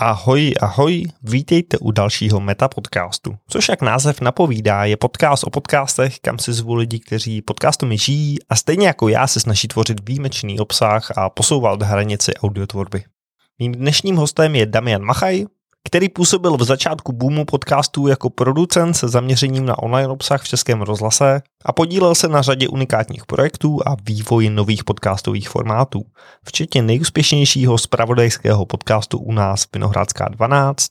Ahoj, ahoj, vítejte u dalšího Meta podcastu, což jak název napovídá, je podcast o podcastech, kam si zvu lidi, kteří podcastami žijí a stejně jako já se snaží tvořit výjimečný obsah a posouvat hranici audiotvorby. Mým dnešním hostem je Damian Machaj, který působil v začátku boomu podcastů jako producent se zaměřením na online obsah v českém rozhlase a podílel se na řadě unikátních projektů a vývoji nových podcastových formátů, včetně nejúspěšnějšího spravodajského podcastu u nás Vinohradská 12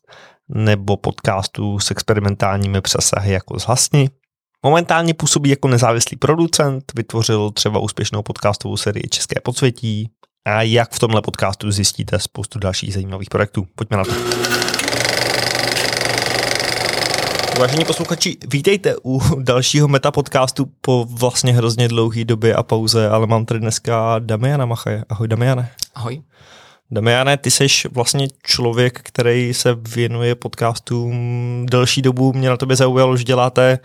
nebo podcastu s experimentálními přesahy jako z Hlasny. Momentálně působí jako nezávislý producent, vytvořil třeba úspěšnou podcastovou sérii České podsvětí, a jak v tomhle podcastu zjistíte spoustu dalších zajímavých projektů. Pojďme na to. Vážení posluchači, vítejte u dalšího meta podcastu po vlastně hrozně dlouhé době a pauze, ale mám tady dneska Damiana Machaje. Ahoj Damiane. Ahoj. Damiane, ty jsi vlastně člověk, který se věnuje podcastům delší dobu. Mě na tobě zaujalo, že děláte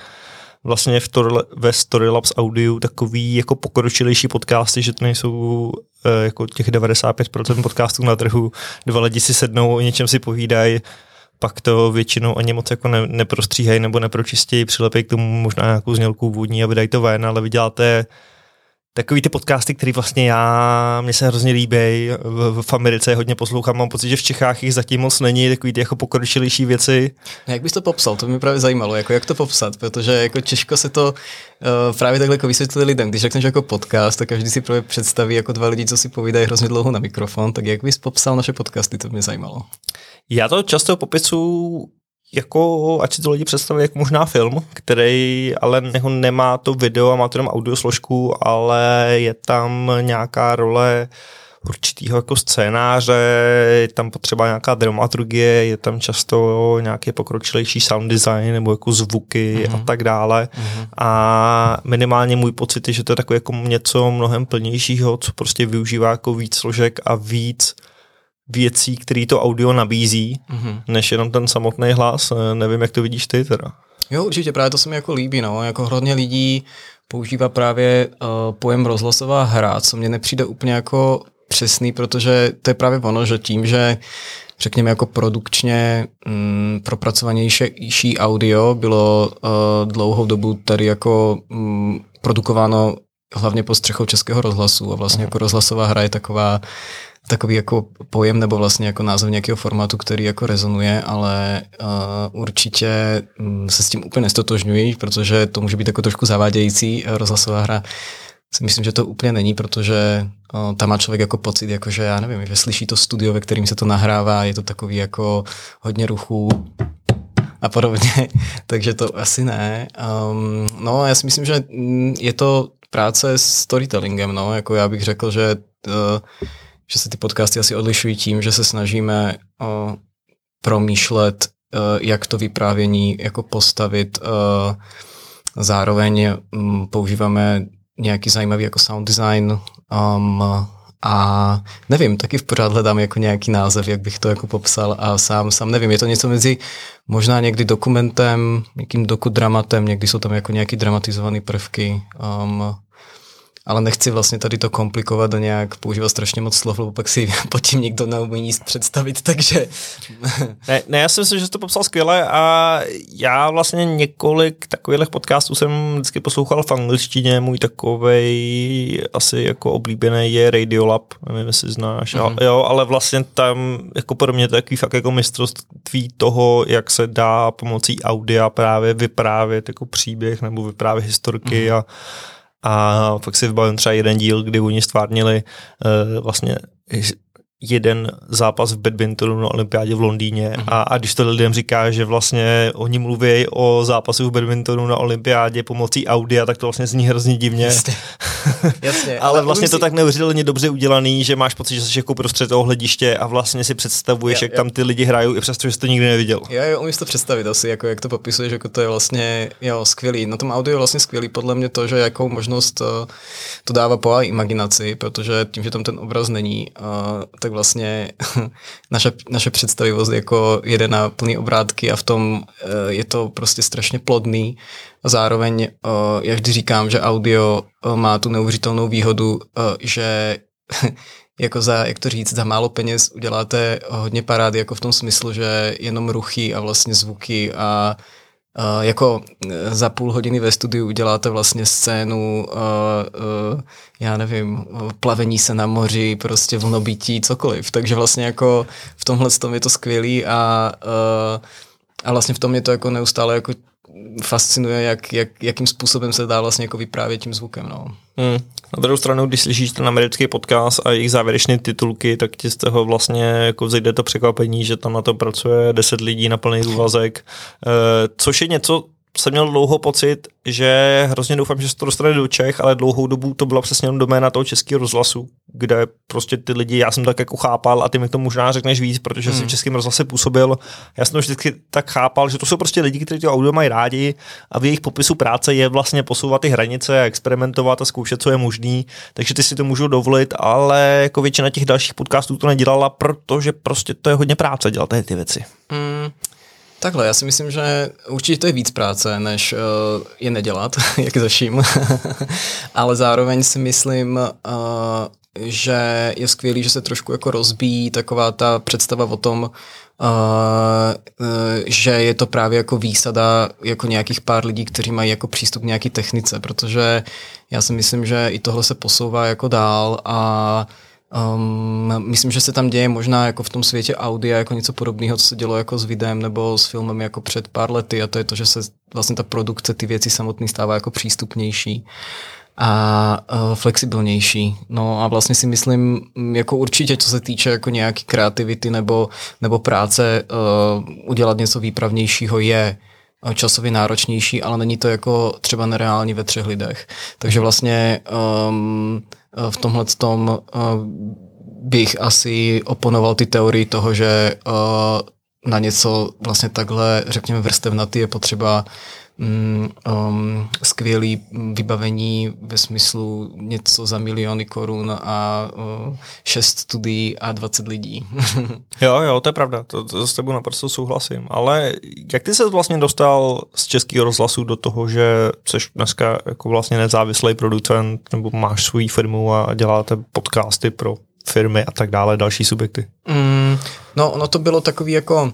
vlastně v Tor- ve Storylabs Audio takový jako pokročilejší podcasty, že to nejsou e, jako těch 95% podcastů na trhu. Dva lidi si sednou, o něčem si povídají, pak to většinou ani moc jako ne, neprostříhají nebo nepročistějí, přilepí k tomu možná nějakou znělku vůdní a vydají to ven, ale vy děláte takový ty podcasty, který vlastně já, mě se hrozně líbí, v, v Americe hodně poslouchám, mám pocit, že v Čechách jich zatím moc není, takový ty jako pokročilejší věci. No, jak bys to popsal? To mě právě zajímalo, jako jak to popsat, protože jako těžko se to uh, právě takhle jako vysvětlit lidem. Když řekneš jako podcast, tak každý si právě představí jako dva lidi, co si povídají hrozně dlouho na mikrofon, tak jak bys popsal naše podcasty, to mě zajímalo. Já to často popisu jako, ať si to lidi představí jako možná film, který ale jako nemá to video a má to jenom audio složku, ale je tam nějaká role určitýho jako scénáře, je tam potřeba nějaká dramaturgie, je tam často nějaký pokročilejší sound design nebo jako zvuky mm-hmm. a mhm. tak dále. Mm-hmm. A minimálně můj pocit je, že to je takové jako něco mnohem plnějšího, co prostě využívá jako víc složek a víc věcí, který to audio nabízí, mm-hmm. než jenom ten samotný hlas. Eh, nevím, jak to vidíš ty teda. Jo, určitě, právě to se mi jako líbí, no, jako hodně lidí používá právě uh, pojem rozhlasová hra, co mně nepřijde úplně jako přesný, protože to je právě ono, že tím, že řekněme jako produkčně mm, propracovanější audio bylo uh, dlouhou dobu tady jako mm, produkováno hlavně pod střechou Českého rozhlasu a vlastně jako rozhlasová hra je taková takový jako pojem nebo vlastně jako název nějakého formátu, který jako rezonuje, ale uh, určitě um, se s tím úplně nestotožňuji, protože to může být jako trošku zavádějící uh, rozhlasová hra. Si myslím, že to úplně není, protože uh, tam má člověk jako pocit, jako že já nevím, že slyší to studio, ve kterým se to nahrává, je to takový jako hodně ruchů a podobně, takže to asi ne. Um, no, já si myslím, že mm, je to práce s storytellingem, no, jako já bych řekl, že uh, že se ty podcasty asi odlišují tím, že se snažíme uh, promýšlet, uh, jak to vyprávění jako postavit. Uh, zároveň používáme nějaký zajímavý jako sound design um, a nevím, taky v pořád hledám jako nějaký název, jak bych to jako popsal a sám, sám nevím, je to něco mezi možná někdy dokumentem, nějakým dokudramatem, někdy jsou tam jako nějaký dramatizované prvky. Um, ale nechci vlastně tady to komplikovat a nějak používat strašně moc slov, lebo pak si pod tím nikdo neumí nic představit, takže... ne, ne, já si myslím, že jsi to popsal skvěle a já vlastně několik takových podcastů jsem vždycky poslouchal v angličtině, můj takovej asi jako oblíbený je Radiolab, nevím, jestli znáš, mm-hmm. jo, ale vlastně tam jako pro mě takový fakt jako mistrovství toho, jak se dá pomocí audia právě vyprávět jako příběh nebo vyprávět historky mm-hmm. a a pak si vybavím třeba jeden díl, kdy oni stvárnili uh, vlastně jeden zápas v badmintonu na olympiádě v Londýně mm-hmm. a, a když to lidem říká, že vlastně oni mluví o zápasu v badmintonu na olympiádě pomocí audia, tak to vlastně zní hrozně divně. Jasně. Ale, ale vlastně to si... tak neuvěřitelně dobře udělaný, že máš pocit, že jsi jako prostřed toho hlediště a vlastně si představuješ, jo, jak jo. tam ty lidi hrajou, i přesto, že jsi to nikdy neviděl. Jo, jo, umíš to představit asi, jako jak to popisuješ, jako to je vlastně jo, skvělý. Na tom audio je vlastně skvělý podle mě to, že jakou možnost uh, to dává po imaginaci, protože tím, že tam ten obraz není, uh, tak vlastně naše, naše představivost jako jede na plný obrátky a v tom uh, je to prostě strašně plodný. A zároveň, uh, já vždy říkám, že audio uh, má tu neuvěřitelnou výhodu, uh, že jako za, jak to říct, za málo peněz uděláte hodně parády, jako v tom smyslu, že jenom ruchy a vlastně zvuky a Uh, jako za půl hodiny ve studiu uděláte vlastně scénu, uh, uh, já nevím, plavení se na moři, prostě vlnobytí, cokoliv. Takže vlastně jako v tomhle tom je to skvělý a, a vlastně v tom je to jako neustále jako fascinuje, jak, jak, jakým způsobem se dá vlastně jako vyprávět tím zvukem. No. Hmm. Na druhou stranu, když slyšíš ten americký podcast a jejich závěrečné titulky, tak ti z toho vlastně jako vzejde to překvapení, že tam na to pracuje 10 lidí na plný úvazek, e, což je něco, jsem měl dlouho pocit, že hrozně doufám, že se to dostane do Čech, ale dlouhou dobu to byla přesně jenom doména toho českého rozhlasu, kde prostě ty lidi, já jsem tak jako chápal a ty mi to možná řekneš víc, protože hmm. jsem v českém rozhlase působil. Já jsem to vždycky tak chápal, že to jsou prostě lidi, kteří to audio mají rádi a v jejich popisu práce je vlastně posouvat ty hranice, experimentovat a zkoušet, co je možný, takže ty si to můžou dovolit, ale jako většina těch dalších podcastů to nedělala, protože prostě to je hodně práce dělat ty věci. Hmm. Takhle, já si myslím, že určitě to je víc práce, než uh, je nedělat, jak zaším. Ale zároveň si myslím, uh, že je skvělý, že se trošku jako rozbíjí taková ta představa o tom, uh, uh, že je to právě jako výsada jako nějakých pár lidí, kteří mají jako přístup k nějaký technice, protože já si myslím, že i tohle se posouvá jako dál a uh, Um, myslím, že se tam děje možná jako v tom světě audia jako něco podobného, co se dělo jako s videem nebo s filmem jako před pár lety a to je to, že se vlastně ta produkce, ty věci samotný stává jako přístupnější a uh, flexibilnější. No a vlastně si myslím, jako určitě, co se týče jako nějaký kreativity nebo, nebo práce, uh, udělat něco výpravnějšího je časově náročnější, ale není to jako třeba nereální ve třech lidech. Takže vlastně um, v tomhle tom eh, bych asi oponoval ty teorii toho, že eh, na něco vlastně takhle, řekněme, vrstevnatý je potřeba um, um, skvělý vybavení ve smyslu něco za miliony korun a uh, šest studií a 20 lidí. jo, jo, to je pravda, to, to s tebou naprosto souhlasím. Ale jak ty se vlastně dostal z českého rozhlasu do toho, že jsi dneska jako vlastně nezávislý producent nebo máš svou firmu a děláte podcasty pro firmy a tak dále, další subjekty? Mm, no, ono to bylo takový jako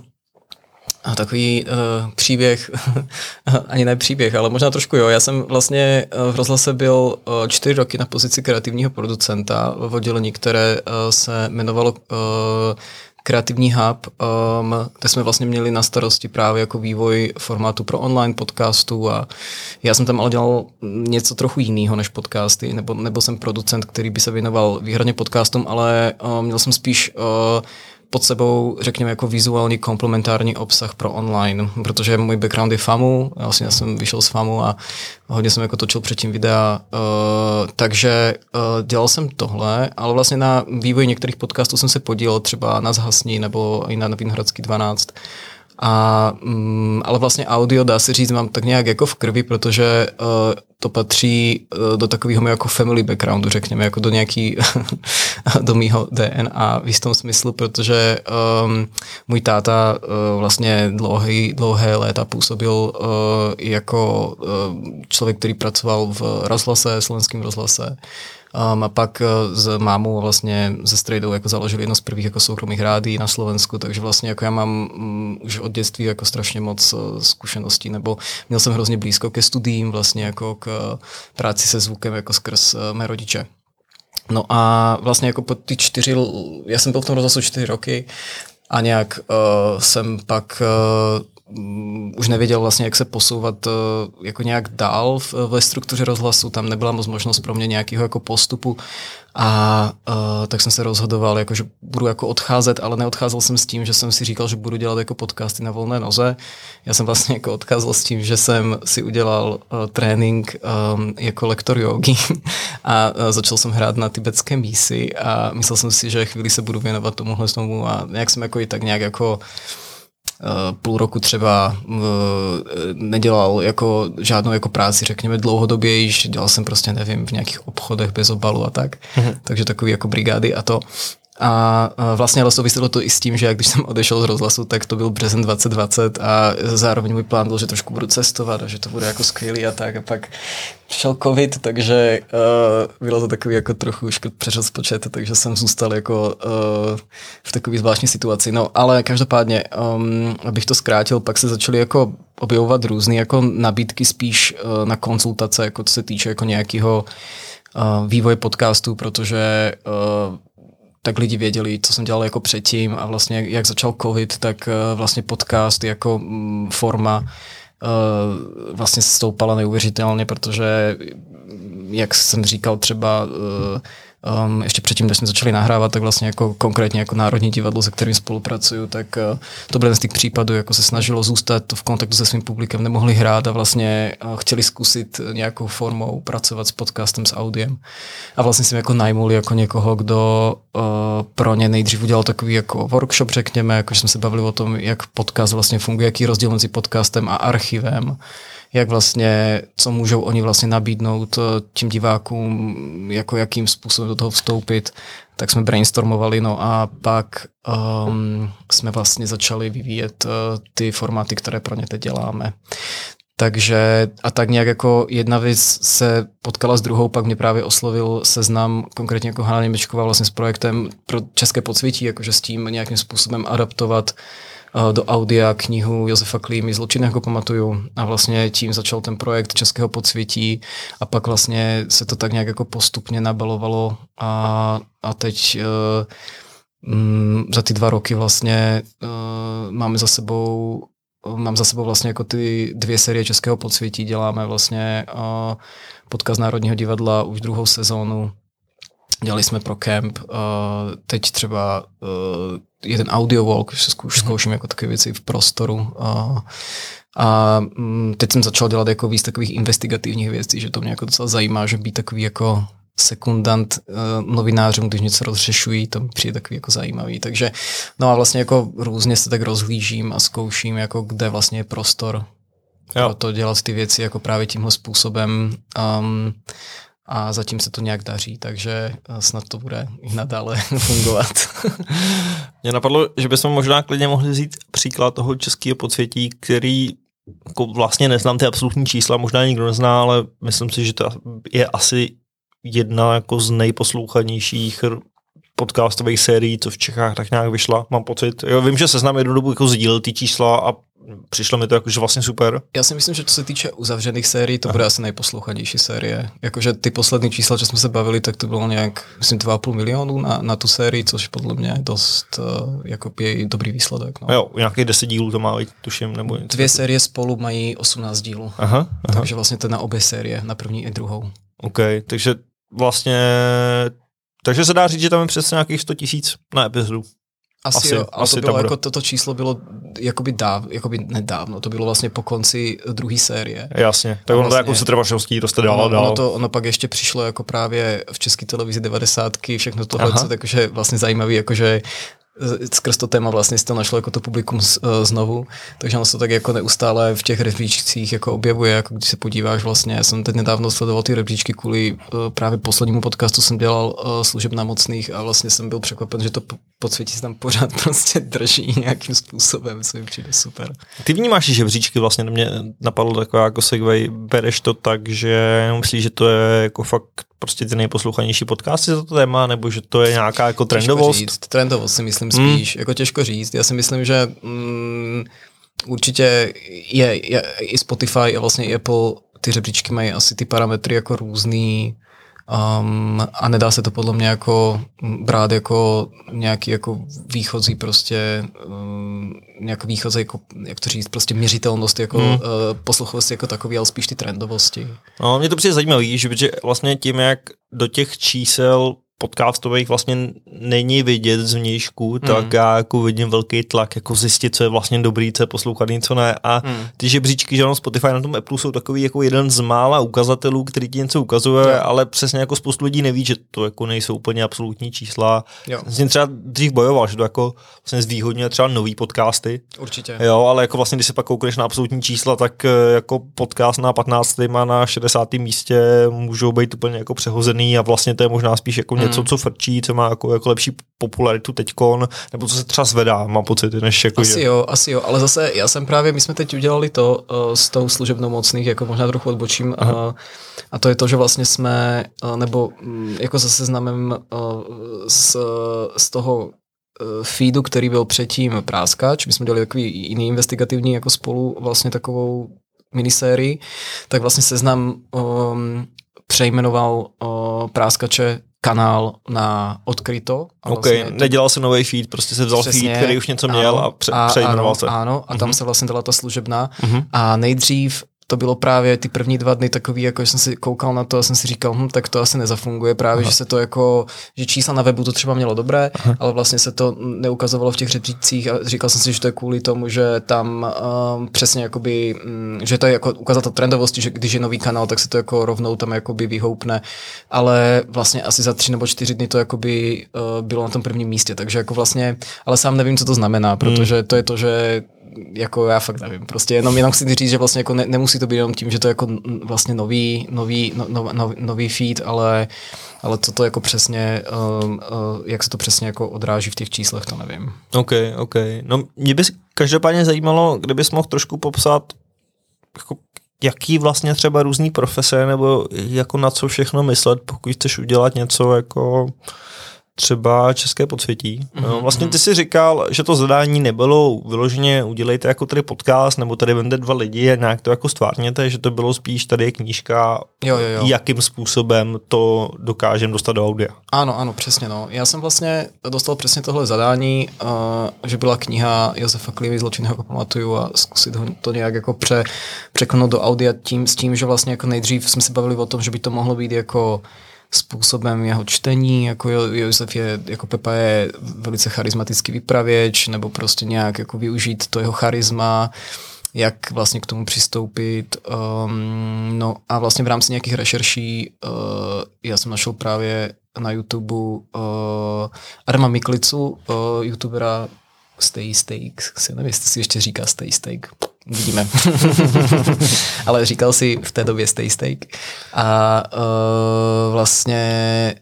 a takový uh, příběh, ani ne příběh, ale možná trošku jo. Já jsem vlastně uh, v rozhlase byl uh, čtyři roky na pozici kreativního producenta v oddělení, které se jmenovalo uh, Kreativní hub, um, kde jsme vlastně měli na starosti právě jako vývoj formátu pro online podcastů a já jsem tam ale dělal něco trochu jiného než podcasty, nebo, nebo jsem producent, který by se věnoval výhradně podcastům, ale uh, měl jsem spíš uh, pod sebou, řekněme, jako vizuální komplementární obsah pro online, protože můj background je FAMu, vlastně já jsem vyšel z FAMu a hodně jsem jako točil předtím videa, uh, takže uh, dělal jsem tohle, ale vlastně na vývoji některých podcastů jsem se podílel třeba na Zhasní nebo i na Vinohradský 12 a, mm, ale vlastně audio, dá se říct, mám tak nějak jako v krvi, protože uh, to patří uh, do takového jako family backgroundu, řekněme, jako do nějaký, do mýho DNA v jistom smyslu, protože um, můj táta uh, vlastně dlouhé, dlouhé léta působil uh, jako uh, člověk, který pracoval v rozhlase, slovenském rozhlase, Um, a pak uh, s mámou vlastně ze Strejdou jako založili jedno z prvních jako soukromých rádí na Slovensku, takže vlastně jako já mám um, už od dětství jako strašně moc uh, zkušeností, nebo měl jsem hrozně blízko ke studiím, vlastně jako k uh, práci se zvukem jako skrz uh, mé rodiče. No a vlastně jako po ty čtyři, já jsem byl v tom rozhlasu čtyři roky a nějak uh, jsem pak uh, Už nevěděl vlastně, jak se posouvat uh, jako nějak dál v, ve struktuře rozhlasu, tam nebyla moc možnost pro mě nějakého jako postupu a uh, tak jsem se rozhodoval, jako, že budu jako odcházet, ale neodcházel jsem s tím, že jsem si říkal, že budu dělat jako podcasty na volné noze. Já jsem vlastně jako odcházel s tím, že jsem si udělal uh, trénink um, jako lektor jogi a uh, začal jsem hrát na tibetské mísy a myslel jsem si, že chvíli se budu věnovat tomuhle tomu a nějak jsem jako i tak nějak jako Eh, půl roku třeba eh, nedělal jako žádnou jako práci, řekněme dlouhodobě již, dělal jsem prostě, nevím, v nějakých obchodech bez obalu a tak, mm-hmm. takže takový jako brigády a to. A vlastně ale souviselo to i s tím, že jak když jsem odešel z rozhlasu, tak to byl březen 2020 a zároveň můj plán byl, že trošku budu cestovat a že to bude jako skvělý a tak. A pak přišel covid, takže uh, bylo to takový jako trochu škrt přes rozpočet, takže jsem zůstal jako uh, v takové zvláštní situaci. No ale každopádně, um, abych to zkrátil, pak se začaly jako objevovat různé jako nabídky spíš uh, na konzultace, jako co se týče jako nějakého uh, vývoje podcastu, protože uh, tak lidi věděli, co jsem dělal jako předtím a vlastně jak začal covid, tak uh, vlastně podcast jako mm, forma uh, vlastně stoupala neuvěřitelně, protože jak jsem říkal třeba uh, um, ještě předtím, než jsme začali nahrávat, tak vlastně jako konkrétně jako Národní divadlo, se kterým spolupracuju, tak uh, to byl z těch případů, jako se snažilo zůstat v kontaktu se svým publikem, nemohli hrát a vlastně uh, chtěli zkusit nějakou formou pracovat s podcastem, s audiem. A vlastně jsem jako najmul jako někoho, kdo uh, pro ně nejdřív udělal takový jako workshop, řekněme, jako jsme se bavili o tom, jak podcast vlastně funguje, jaký rozdíl mezi podcastem a archivem jak vlastně, co můžou oni vlastně nabídnout eh, tím divákům, jako jakým způsobem do toho vstoupit, tak jsme brainstormovali, no a pak um, jsme vlastně začali vyvíjet uh, ty formáty, které pro ně teď děláme. Takže a tak nějak jako jedna věc se potkala s druhou, pak mě právě oslovil seznam, konkrétně jako Hanna Němečková vlastně s projektem pro České podsvětí, jakože s tím nějakým způsobem adaptovat uh, do audia knihu Josefa Klímy Zločinného pamatuju. A vlastně tím začal ten projekt Českého podsvětí. A pak vlastně se to tak nějak jako postupně nabalovalo. A, a teď uh, um, za ty dva roky vlastně uh, máme za sebou mám za sebou vlastně jako ty dvě série Českého podsvětí, děláme vlastně uh, Národního divadla už druhou sezónu, dělali jsme pro kemp, uh, teď třeba uh, jeden audio walk, už se zkouš, mhm. zkouším jako takové věci v prostoru. A, a mm, teď jsem začal dělat jako víc takových investigativních věcí, že to mě jako docela zajímá, že být takový jako sekundant uh, novinářům, když něco rozřešují, to mi přijde takový jako zajímavý. Takže no a vlastně jako různě se tak rozhlížím a zkouším, jako kde vlastně je prostor jo. pro to dělat ty věci jako právě tímhle způsobem. Um, a zatím se to nějak daří, takže eh, snad to bude i nadále fungovat. Mě napadlo, že bychom možná klidně mohli vzít příklad toho českého podsvětí, který jako vlastně neznám ty absolutní čísla, možná nikdo nezná, ale myslím si, že to je asi jedna jako z nejposlouchanějších podcastových sérií, co v Čechách tak nějak vyšla, mám pocit. Jo, vím, že seznam jednu dobu jako sdílel ty čísla a přišlo mi to jakože vlastně super. Já si myslím, že co se týče uzavřených sérií, to Aha. bude asi nejposlouchanější série. Jakože ty poslední čísla, co jsme se bavili, tak to bylo nějak, myslím, 2,5 milionů na, na tu sérii, což podle mě je dost uh, jako je dobrý výsledek. No. Jo, nějakých 10 dílů to má tuším, nebo něco. Dvě série spolu mají 18 dílů. Aha, aha. Takže vlastně to na obě série, na první i druhou. OK, takže vlastně takže se dá říct, že tam je přes nějakých 100 tisíc na epizodu. Asi, asi jo, ale asi to bylo jako, toto číslo bylo jakoby, dáv, jakoby nedávno, to bylo vlastně po konci druhé série. Jasně, tak ono vlastně, to jako se trvačností to jste dál ono, dál. Ono, to, ono pak ještě přišlo jako právě v české televizi 90. všechno tohle, takže vlastně zajímavý, jakože skrz to téma vlastně si to našlo jako to publikum z, uh, znovu, takže ono se tak jako neustále v těch rebříčcích jako objevuje, jako když se podíváš vlastně, já jsem teď nedávno sledoval ty rebříčky kvůli uh, právě poslednímu podcastu jsem dělal uh, služeb na mocných a vlastně jsem byl překvapen, že to podsvětí se tam pořád prostě drží nějakým způsobem, co mi přijde super. Ty vnímáš žebříčky vlastně, mě napadlo taková jako segway, bereš to tak, že myslíš, že to je jako fakt prostě ty nejposlouchanější podcasty za to téma, nebo že to je nějaká jako trendovost? Těžko říct, trendovost si myslím spíš, mm. jako těžko říct. Já si myslím, že mm, určitě je, je, i Spotify a vlastně Apple ty řebříčky mají asi ty parametry jako různý, Um, a nedá se to podle mě jako brát jako nějaký jako výchozí prostě um, nějak výchozí, jako, jak to říct, prostě měřitelnost jako hmm. uh, posluchovosti jako takový, ale spíš ty trendovosti. No, mě to přijde zajímavý, že vlastně tím, jak do těch čísel podcastových vlastně není vidět z vnějšku, mm. tak já jako vidím velký tlak, jako zjistit, co je vlastně dobrý, co je poslouchaný, co ne. A mm. ty žebříčky, že ono Spotify na tom Apple jsou takový jako jeden z mála ukazatelů, který ti něco ukazuje, yeah. ale přesně jako spoustu lidí neví, že to jako nejsou úplně absolutní čísla. Jo. Jsem třeba dřív bojoval, že to jako vlastně zvýhodňuje třeba nový podcasty. Určitě. Jo, ale jako vlastně, když se pak koukneš na absolutní čísla, tak eh, jako podcast na 15. a na 60. místě můžou být úplně jako přehozený a vlastně to je možná spíš jako mm něco, co frčí, co má jako, jako lepší popularitu teďkon, nebo co se třeba zvedá, mám pocit, než jako Asi že... jo, asi jo, ale zase já jsem právě, my jsme teď udělali to uh, s tou služebnou mocných, jako možná trochu odbočím, uh, a to je to, že vlastně jsme, uh, nebo um, jako se seznamem uh, z, z toho feedu, který byl předtím Práskač, my jsme dělali takový jiný investigativní jako spolu vlastně takovou minisérii, tak vlastně seznam um, přejmenoval uh, Práskače kanál na odkryto. A vlastně OK, to... nedělal se nový feed, prostě se vzal Přesně, feed, který už něco měl ano, a pře- a, přejmenoval ano, se. Ano, a tam uh-huh. se vlastně dala ta služebna. Uh-huh. A nejdřív to bylo právě ty první dva dny takový, jako že jsem si koukal na to a jsem si říkal, hm, tak to asi nezafunguje právě, Aha. že se to jako, že čísla na webu to třeba mělo dobré, Aha. ale vlastně se to neukazovalo v těch řečících a říkal jsem si, že to je kvůli tomu, že tam um, přesně jakoby, um, že to je jako ukazatel trendovosti, že když je nový kanál, tak se to jako rovnou tam jakoby vyhoupne, ale vlastně asi za tři nebo čtyři dny to jakoby uh, bylo na tom prvním místě, takže jako vlastně, ale sám nevím, co to znamená, protože hmm. to je to, že jako já fakt nevím, prostě jenom, jenom chci říct, že vlastně jako ne, nemusí to být jenom tím, že to je jako vlastně nový, nový, no, no, no, nový feed, ale, ale co to jako přesně, uh, uh, jak se to přesně jako odráží v těch číslech, to nevím. OK, OK. No mě by každopádně zajímalo, kdybys mohl trošku popsat, jako, jaký vlastně třeba různý profese, nebo jako na co všechno myslet, pokud chceš udělat něco jako třeba české podsvětí. Mm-hmm. Vlastně ty si říkal, že to zadání nebylo vyloženě udělejte jako tady podcast, nebo tady vende dva lidi a nějak to jako stvárněte, že to bylo spíš tady je knížka, jo, jo, jo. jakým způsobem to dokážeme dostat do audia. Ano, ano, přesně. No. Já jsem vlastně dostal přesně tohle zadání, uh, že byla kniha Josefa Klivy Zločin, ho pamatuju a zkusit ho to nějak jako pře, překnout do audia tím, s tím, že vlastně jako nejdřív jsme se bavili o tom, že by to mohlo být jako způsobem jeho čtení, jako Josef je, jako Pepa je velice charismatický vypravěč, nebo prostě nějak jako využít to jeho charisma, jak vlastně k tomu přistoupit. Um, no a vlastně v rámci nějakých rešerší uh, já jsem našel právě na YouTube uh, Adama Miklicu, uh, youtubera Stay Steak, nevím, jestli si ještě říká Stay Steak, uvidíme. Ale říkal si v té době Stay Steak. A uh, vlastně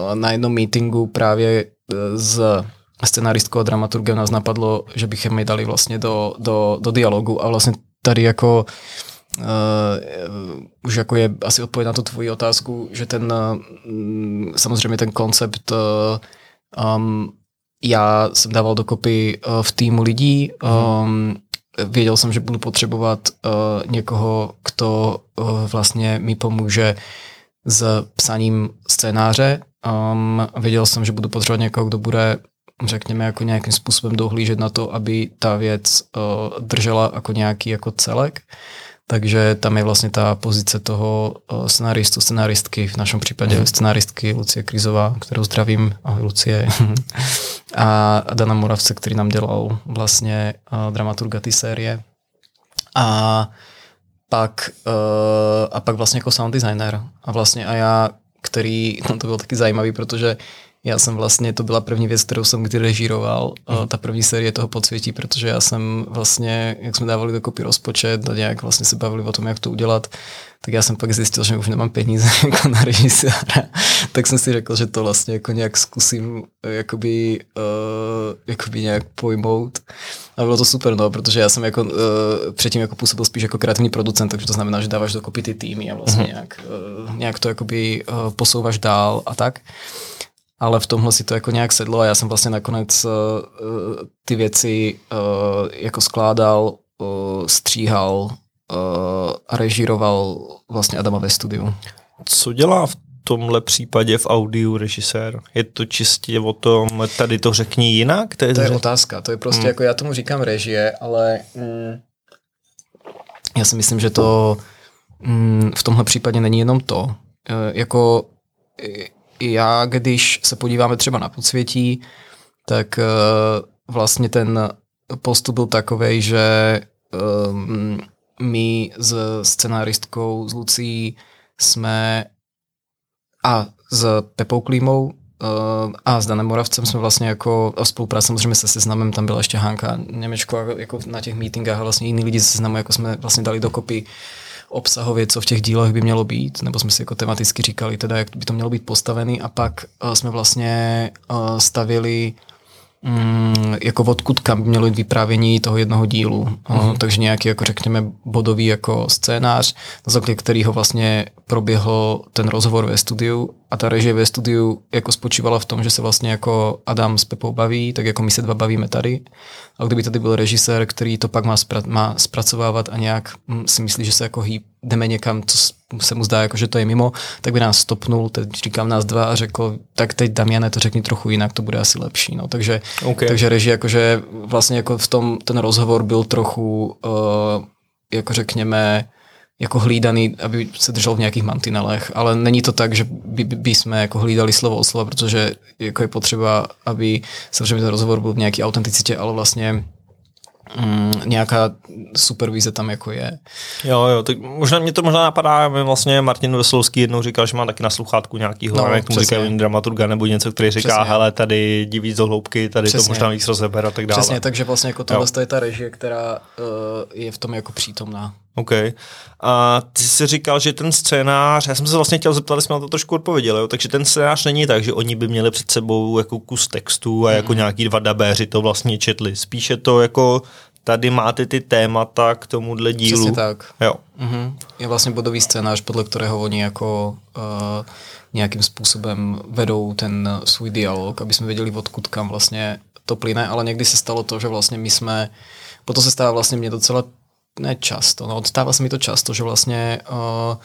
uh, na jednom meetingu právě uh, s scenaristkou a dramaturgem nás napadlo, že bychom je dali vlastně do, do, do dialogu a vlastně tady jako Uh, už jako je asi odpověď na tu tvoji otázku, že ten uh, samozřejmě ten koncept uh, um, já jsem dával dokopy uh, v týmu lidí, um, věděl jsem, že budu potřebovat uh, někoho, kdo uh, vlastně mi pomůže s psaním scénáře. Um, věděl jsem, že budu potřebovat někoho, kdo bude řekněme, jako nějakým způsobem dohlížet na to, aby ta věc uh, držela jako nějaký jako celek. Takže tam je vlastně ta pozice toho uh, scenaristu, scenaristky, v našem případě mm. scenaristky Lucie Krizová, kterou zdravím, ahoj Lucie, a Dana Moravce, který nám dělal vlastně uh, dramaturga ty série. A pak, uh, a pak vlastně jako sound designer. A vlastně a já, který, no to bylo taky zajímavý, protože já jsem vlastně, to byla první věc, kterou jsem kdy režíroval, mm. ta první série toho podsvětí, protože já jsem vlastně, jak jsme dávali dokopy rozpočet a nějak vlastně se bavili o tom, jak to udělat, tak já jsem pak zjistil, že už nemám peníze jako na režiséra, tak jsem si řekl, že to vlastně jako nějak zkusím eh, jakoby, uh, jakoby nějak pojmout. A bylo to super, no, protože já jsem jako uh, předtím jako působil spíš jako kreativní producent, takže to znamená, že dáváš dokopy ty týmy a vlastně mm-hmm. nějak, uh, nějak to jakoby uh, posouváš dál a tak ale v tomhle si to jako nějak sedlo a já jsem vlastně nakonec uh, ty věci uh, jako skládal, uh, stříhal režíroval vlastně Adama ve studiu. Co dělá v tomhle případě v audiu režisér? Je to čistě o tom, tady to řekni jinak? To je, to je otázka, to je prostě hmm. jako já tomu říkám režie, ale mm, já si myslím, že to mm, v tomhle případě není jenom to. Uh, jako já, když se podíváme třeba na podsvětí, tak uh, vlastně ten postup byl takový, že um, my s scenáristkou, s Lucí jsme a s Pepou Klímou uh, a s Danem Moravcem jsme vlastně jako spolupráce samozřejmě se seznamem, tam byla ještě Hanka Němečko jako na těch meetingách a vlastně jiní lidi se seznamu jako jsme vlastně dali dokopy obsahově, co v těch dílech by mělo být, nebo jsme si jako tematicky říkali teda, jak by to mělo být postavený a pak uh, jsme vlastně uh, stavili mm, jako odkud kam mělo jít vyprávění toho jednoho dílu. Mm-hmm. takže nějaký, jako řekněme, bodový jako scénář, na základě kterého vlastně proběhl ten rozhovor ve studiu a ta režie ve studiu jako spočívala v tom, že se vlastně jako Adam s Pepou baví, tak jako my se dva bavíme tady. A kdyby tady byl režisér, který to pak má, spra- má zpracovávat a nějak hm, si myslí, že se jako hýb, jdeme někam, co se mu zdá, jako, že to je mimo, tak by nás stopnul, teď říkám nás dva a řekl, tak teď Damiane to řekni trochu jinak, to bude asi lepší. No. Takže, okay. takže režie, jakože vlastně jako v tom ten rozhovor byl trochu, uh, jako řekněme, jako hlídaný, aby se držel v nějakých mantinelech, ale není to tak, že by, by, jsme jako hlídali slovo o slovo, protože jako je potřeba, aby samozřejmě ten rozhovor byl v nějaké autenticitě, ale vlastně mm, nějaká supervize tam jako je. Jo, jo, tak možná mě to možná napadá, vlastně Martin Veselovský jednou říkal, že má taky na sluchátku nějakýho, no, jak mu říkají dramaturga nebo něco, který říká, přesně. hele, tady jdi víc do hloubky, tady přesně. to možná víc rozeber a tak dále. Přesně, takže vlastně jako tohle je ta režie, která uh, je v tom jako přítomná. OK. A ty jsi říkal, že ten scénář, já jsem se vlastně chtěl zeptat, jsme na to trošku odpověděli, jo? takže ten scénář není tak, že oni by měli před sebou jako kus textu a jako mm. nějaký dva dabéři to vlastně četli. Spíše to jako tady máte ty témata k tomuhle dílu. Přesně tak. Jo. Mm-hmm. Je vlastně bodový scénář, podle kterého oni jako uh, nějakým způsobem vedou ten svůj dialog, aby jsme věděli, odkud kam vlastně to plyne, ale někdy se stalo to, že vlastně my jsme, potom se stává vlastně mě docela ne často, no stává se mi to často, že vlastně uh,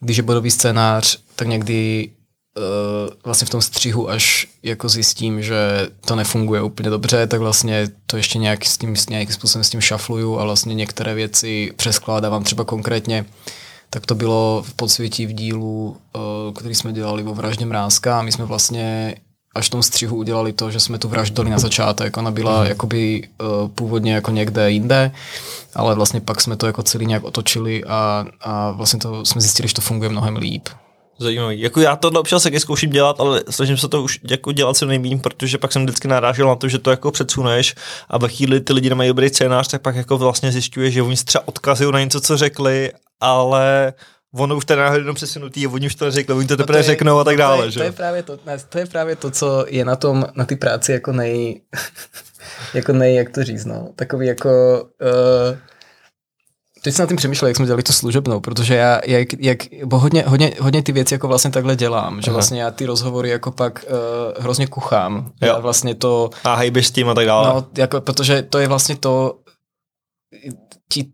když je bodový scénář, tak někdy uh, vlastně v tom střihu až jako zjistím, že to nefunguje úplně dobře, tak vlastně to ještě nějak s tím, nějakým způsobem s tím šafluju a vlastně některé věci přeskládávám třeba konkrétně. Tak to bylo v podsvětí v dílu, uh, který jsme dělali o vraždě Mrázka a my jsme vlastně až v tom střihu udělali to, že jsme tu vraždu dali na začátek. Ona byla mm. jakoby uh, původně jako někde jinde, ale vlastně pak jsme to jako celý nějak otočili a, a vlastně to jsme zjistili, že to funguje mnohem líp. Zajímavý. Jako já tohle občas taky zkouším dělat, ale snažím se to už jako dělat co nejméně, protože pak jsem vždycky narážel na to, že to jako předsuneš a ve chvíli ty lidi nemají dobrý scénář, tak pak jako vlastně zjišťuješ, že oni třeba odkazují na něco, co řekli, ale ono už ten náhodou jenom přesunutý, oni už to neřekli, oni to no teprve no řeknou a tak dále. To je, že? To, je právě to, to je právě to, co je na tom, na ty práci jako nej, jako nej, jak to říct, no, takový jako, uh, teď jsem na tím přemýšlel, jak jsme dělali tu služebnou, protože já, jak, jak bo hodně, hodně, hodně ty věci jako vlastně takhle dělám, že Aha. vlastně já ty rozhovory jako pak uh, hrozně kuchám. Jo. Já vlastně to... A hejbeš s tím a tak dále. No, jako, protože to je vlastně to,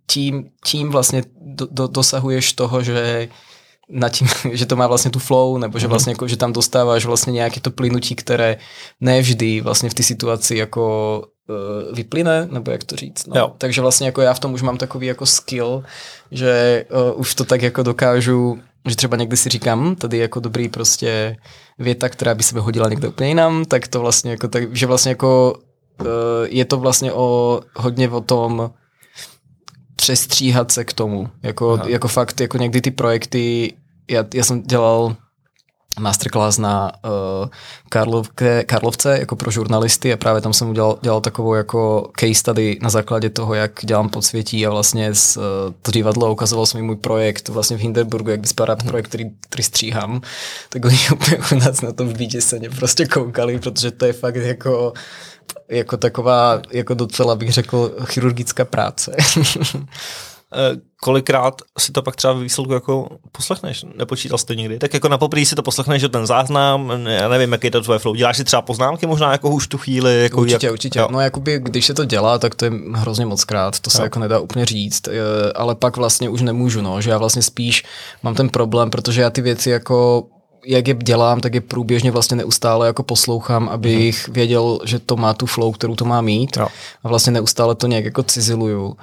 tím, tím vlastně do, do, dosahuješ toho, že na tím, že to má vlastně tu flow, nebo že mhm. vlastně jako, že tam dostáváš vlastně nějaké to plynutí, které nevždy vlastně v té situaci jako uh, vyplyne, nebo jak to říct. No. Takže vlastně jako já v tom už mám takový jako skill, že uh, už to tak jako dokážu, že třeba někdy si říkám, tady je jako dobrý prostě věta, která by se hodila někde úplně jinam, tak to vlastně jako, tak, že vlastně jako uh, je to vlastně o, hodně o tom, přestříhat se k tomu. Jako, jako fakt, jako někdy ty projekty, já, já jsem dělal masterclass na uh, Karlovke, Karlovce jako pro žurnalisty a právě tam jsem udělal dělal takovou jako case study na základě toho, jak dělám podsvětí a vlastně z uh, to divadlo ukazoval jsem můj projekt vlastně v Hindenburgu, jak vypadá mhm. projekt, který, který stříhám, tak oni úplně u nás na tom v mě prostě koukali, protože to je fakt jako jako taková, jako docela bych řekl, chirurgická práce. Eh, kolikrát si to pak třeba ve výsledku jako poslechneš? Nepočítal jsi to nikdy? Tak jako na poprvé si to poslechneš, že ten záznam, já nevím, jaký je to tvoje flow. Děláš si třeba poznámky možná jako už tu chvíli? Jako určitě, jak, určitě. Jo. No jakoby, když se to dělá, tak to je hrozně moc krát, to se jo. jako nedá úplně říct, eh, ale pak vlastně už nemůžu, no, že já vlastně spíš mám ten problém, protože já ty věci jako jak je dělám, tak je průběžně vlastně neustále jako poslouchám, abych mm. věděl, že to má tu flow, kterou to má mít. Jo. A vlastně neustále to nějak jako ciziluju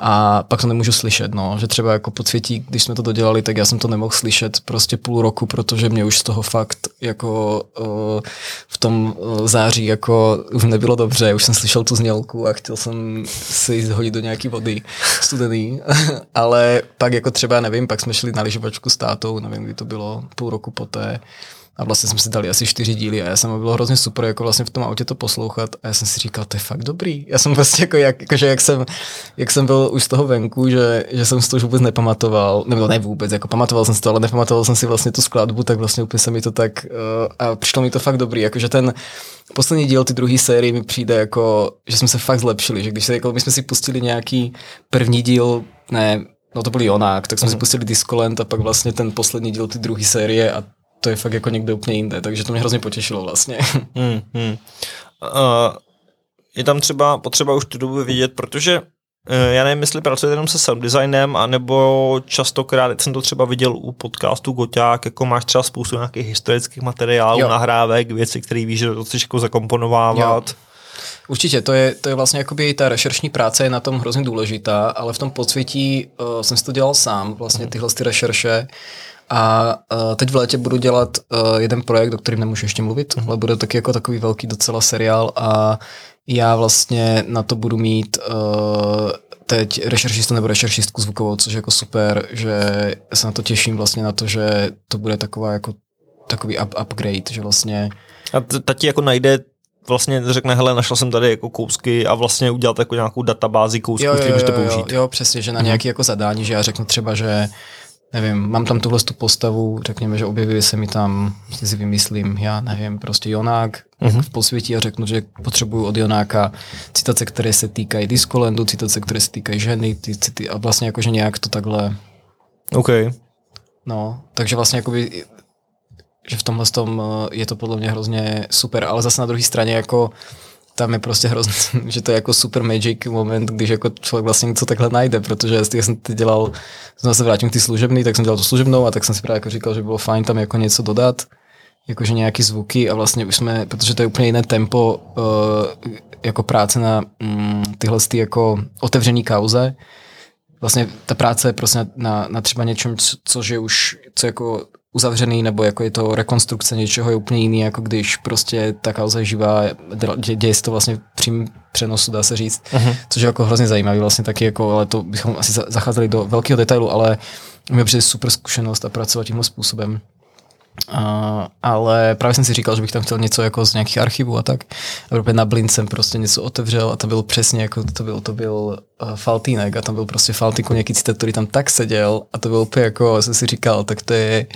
a pak to nemůžu slyšet, no, že třeba jako podsvětí, když jsme to dodělali, tak já jsem to nemohl slyšet prostě půl roku, protože mě už z toho fakt jako uh, v tom uh, září jako už nebylo dobře, už jsem slyšel tu znělku a chtěl jsem si zhodit do nějaký vody studený, ale pak jako třeba, nevím, pak jsme šli na lyžovačku s tátou, nevím, kdy to bylo, půl roku poté, a vlastně jsme si dali asi čtyři díly a já jsem bylo hrozně super jako vlastně v tom autě to poslouchat a já jsem si říkal, to je fakt dobrý. Já jsem vlastně jako, jak, jakože jak jsem, jak jsem byl už z toho venku, že, že jsem si to už vůbec nepamatoval, nebo ne vůbec, jako pamatoval jsem si to, ale nepamatoval jsem si vlastně tu skladbu, tak vlastně úplně se mi to tak, uh, a přišlo mi to fakt dobrý, jakože ten poslední díl ty druhé série mi přijde jako, že jsme se fakt zlepšili, že když se, jako my jsme si pustili nějaký první díl, ne, no to byl Jonák, tak jsme mm. si mhm. pustili Discoland a pak vlastně ten poslední díl ty druhé série a to je fakt jako někde úplně jinde, takže to mě hrozně potěšilo vlastně. Hmm, hmm. Uh, je tam třeba potřeba už tu dobu vidět, protože uh, já nevím, jestli pracujete jenom se sound designem, anebo častokrát, jsem to třeba viděl u podcastu Goťák, jako máš třeba spoustu nějakých historických materiálů, jo. nahrávek, věci, které víš, že to chceš jako zakomponovávat. Jo. Určitě, to je, to je vlastně jakoby ta rešeršní práce je na tom hrozně důležitá, ale v tom podsvětí uh, jsem si to dělal sám, vlastně mhm. tyhle ty rešerše. A uh, teď v létě budu dělat uh, jeden projekt, o kterým nemůžu ještě mluvit, mm. ale bude taky jako takový velký docela seriál a já vlastně na to budu mít uh, teď rešeršistu nebo rešeršistku zvukovou, což je jako super, že se na to těším vlastně na to, že to bude taková jako takový up, upgrade, že vlastně... A ta ti jako najde vlastně řekne, hele, našel jsem tady jako kousky a vlastně udělat jako nějakou databázi kousků, který můžete použít. Jo, jo, přesně, že na nějaký jako zadání, že já řeknu třeba, že nevím, mám tam tuhle tu postavu, řekněme, že objevuje se mi tam, si vymyslím, já nevím, prostě Jonák uh-huh. v posvětí a řeknu, že potřebuju od Jonáka citace, které se týkají Discolandu, citace, které se týkají ženy, ty city, a vlastně jakože nějak to takhle... OK. No, takže vlastně jakoby, že v tomhle tom eh, je to podle mě hrozně super, ale zase na druhé straně jako tam je prostě hrozně, že to je jako super magic moment, když jako člověk vlastně něco takhle najde, protože já jsem teď dělal, znovu se vrátím k ty služebný, tak jsem dělal tu služebnou a tak jsem si právě jako říkal, že bylo fajn tam jako něco dodat, jakože nějaký zvuky a vlastně už jsme, protože to je úplně jiné tempo uh, jako práce na um, tyhle ty jako otevřený kauze, vlastně ta práce je prostě na, na, na třeba něčem, co, což je už, co jako uzavřený, nebo jako je to rekonstrukce něčeho je úplně jiný, jako když prostě ta kauza je živá, dě, děje se to vlastně přím přenosu, dá se říct, uh-huh. což je jako hrozně zajímavý vlastně taky, jako, ale to bychom asi zacházeli do velkého detailu, ale mě přijde super zkušenost a pracovat tímhle způsobem. Ale právě jsem si říkal, že bych tam chtěl něco jako z nějakých archivů a tak. A na Blind jsem prostě něco otevřel a to bylo přesně jako to byl, to byl uh, Faltínek a tam byl prostě Faltínku nějaký citat, který tam tak seděl a to byl úplně jako, jsem si říkal, tak to je,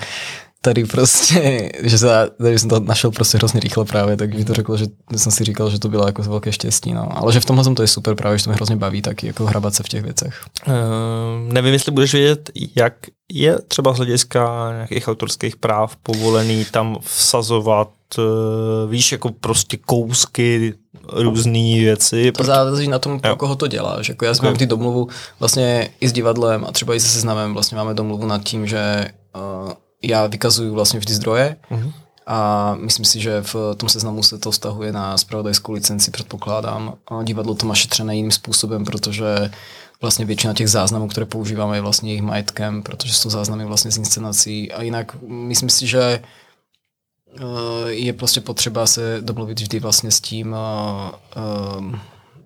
tady prostě, že se, tady jsem to našel prostě hrozně rychle právě, tak mi to řekl, že jsem si říkal, že to bylo jako velké štěstí, no. Ale že v tomhle tom to je super právě, že to mě hrozně baví, taky jako hrabat se v těch věcech. Uh, nevím, jestli budeš vědět, jak je třeba z hlediska nějakých autorských práv povolený tam vsazovat, uh, víš, jako prostě kousky různé věci. To záleží na tom, pro koho to děláš. Jako já okay. mám ty domluvu vlastně i s divadlem a třeba i se seznamem vlastně máme domluvu nad tím, že uh, já vykazuju vlastně vždy zdroje uh-huh. a myslím si, že v tom seznamu se to vztahuje na spravodajskou licenci, předpokládám. A divadlo to má šetřené jiným způsobem, protože vlastně většina těch záznamů, které používáme, je vlastně jejich majetkem, protože jsou záznamy vlastně z inscenací. A jinak myslím si, že eh, je prostě potřeba se domluvit vždy vlastně s tím uh,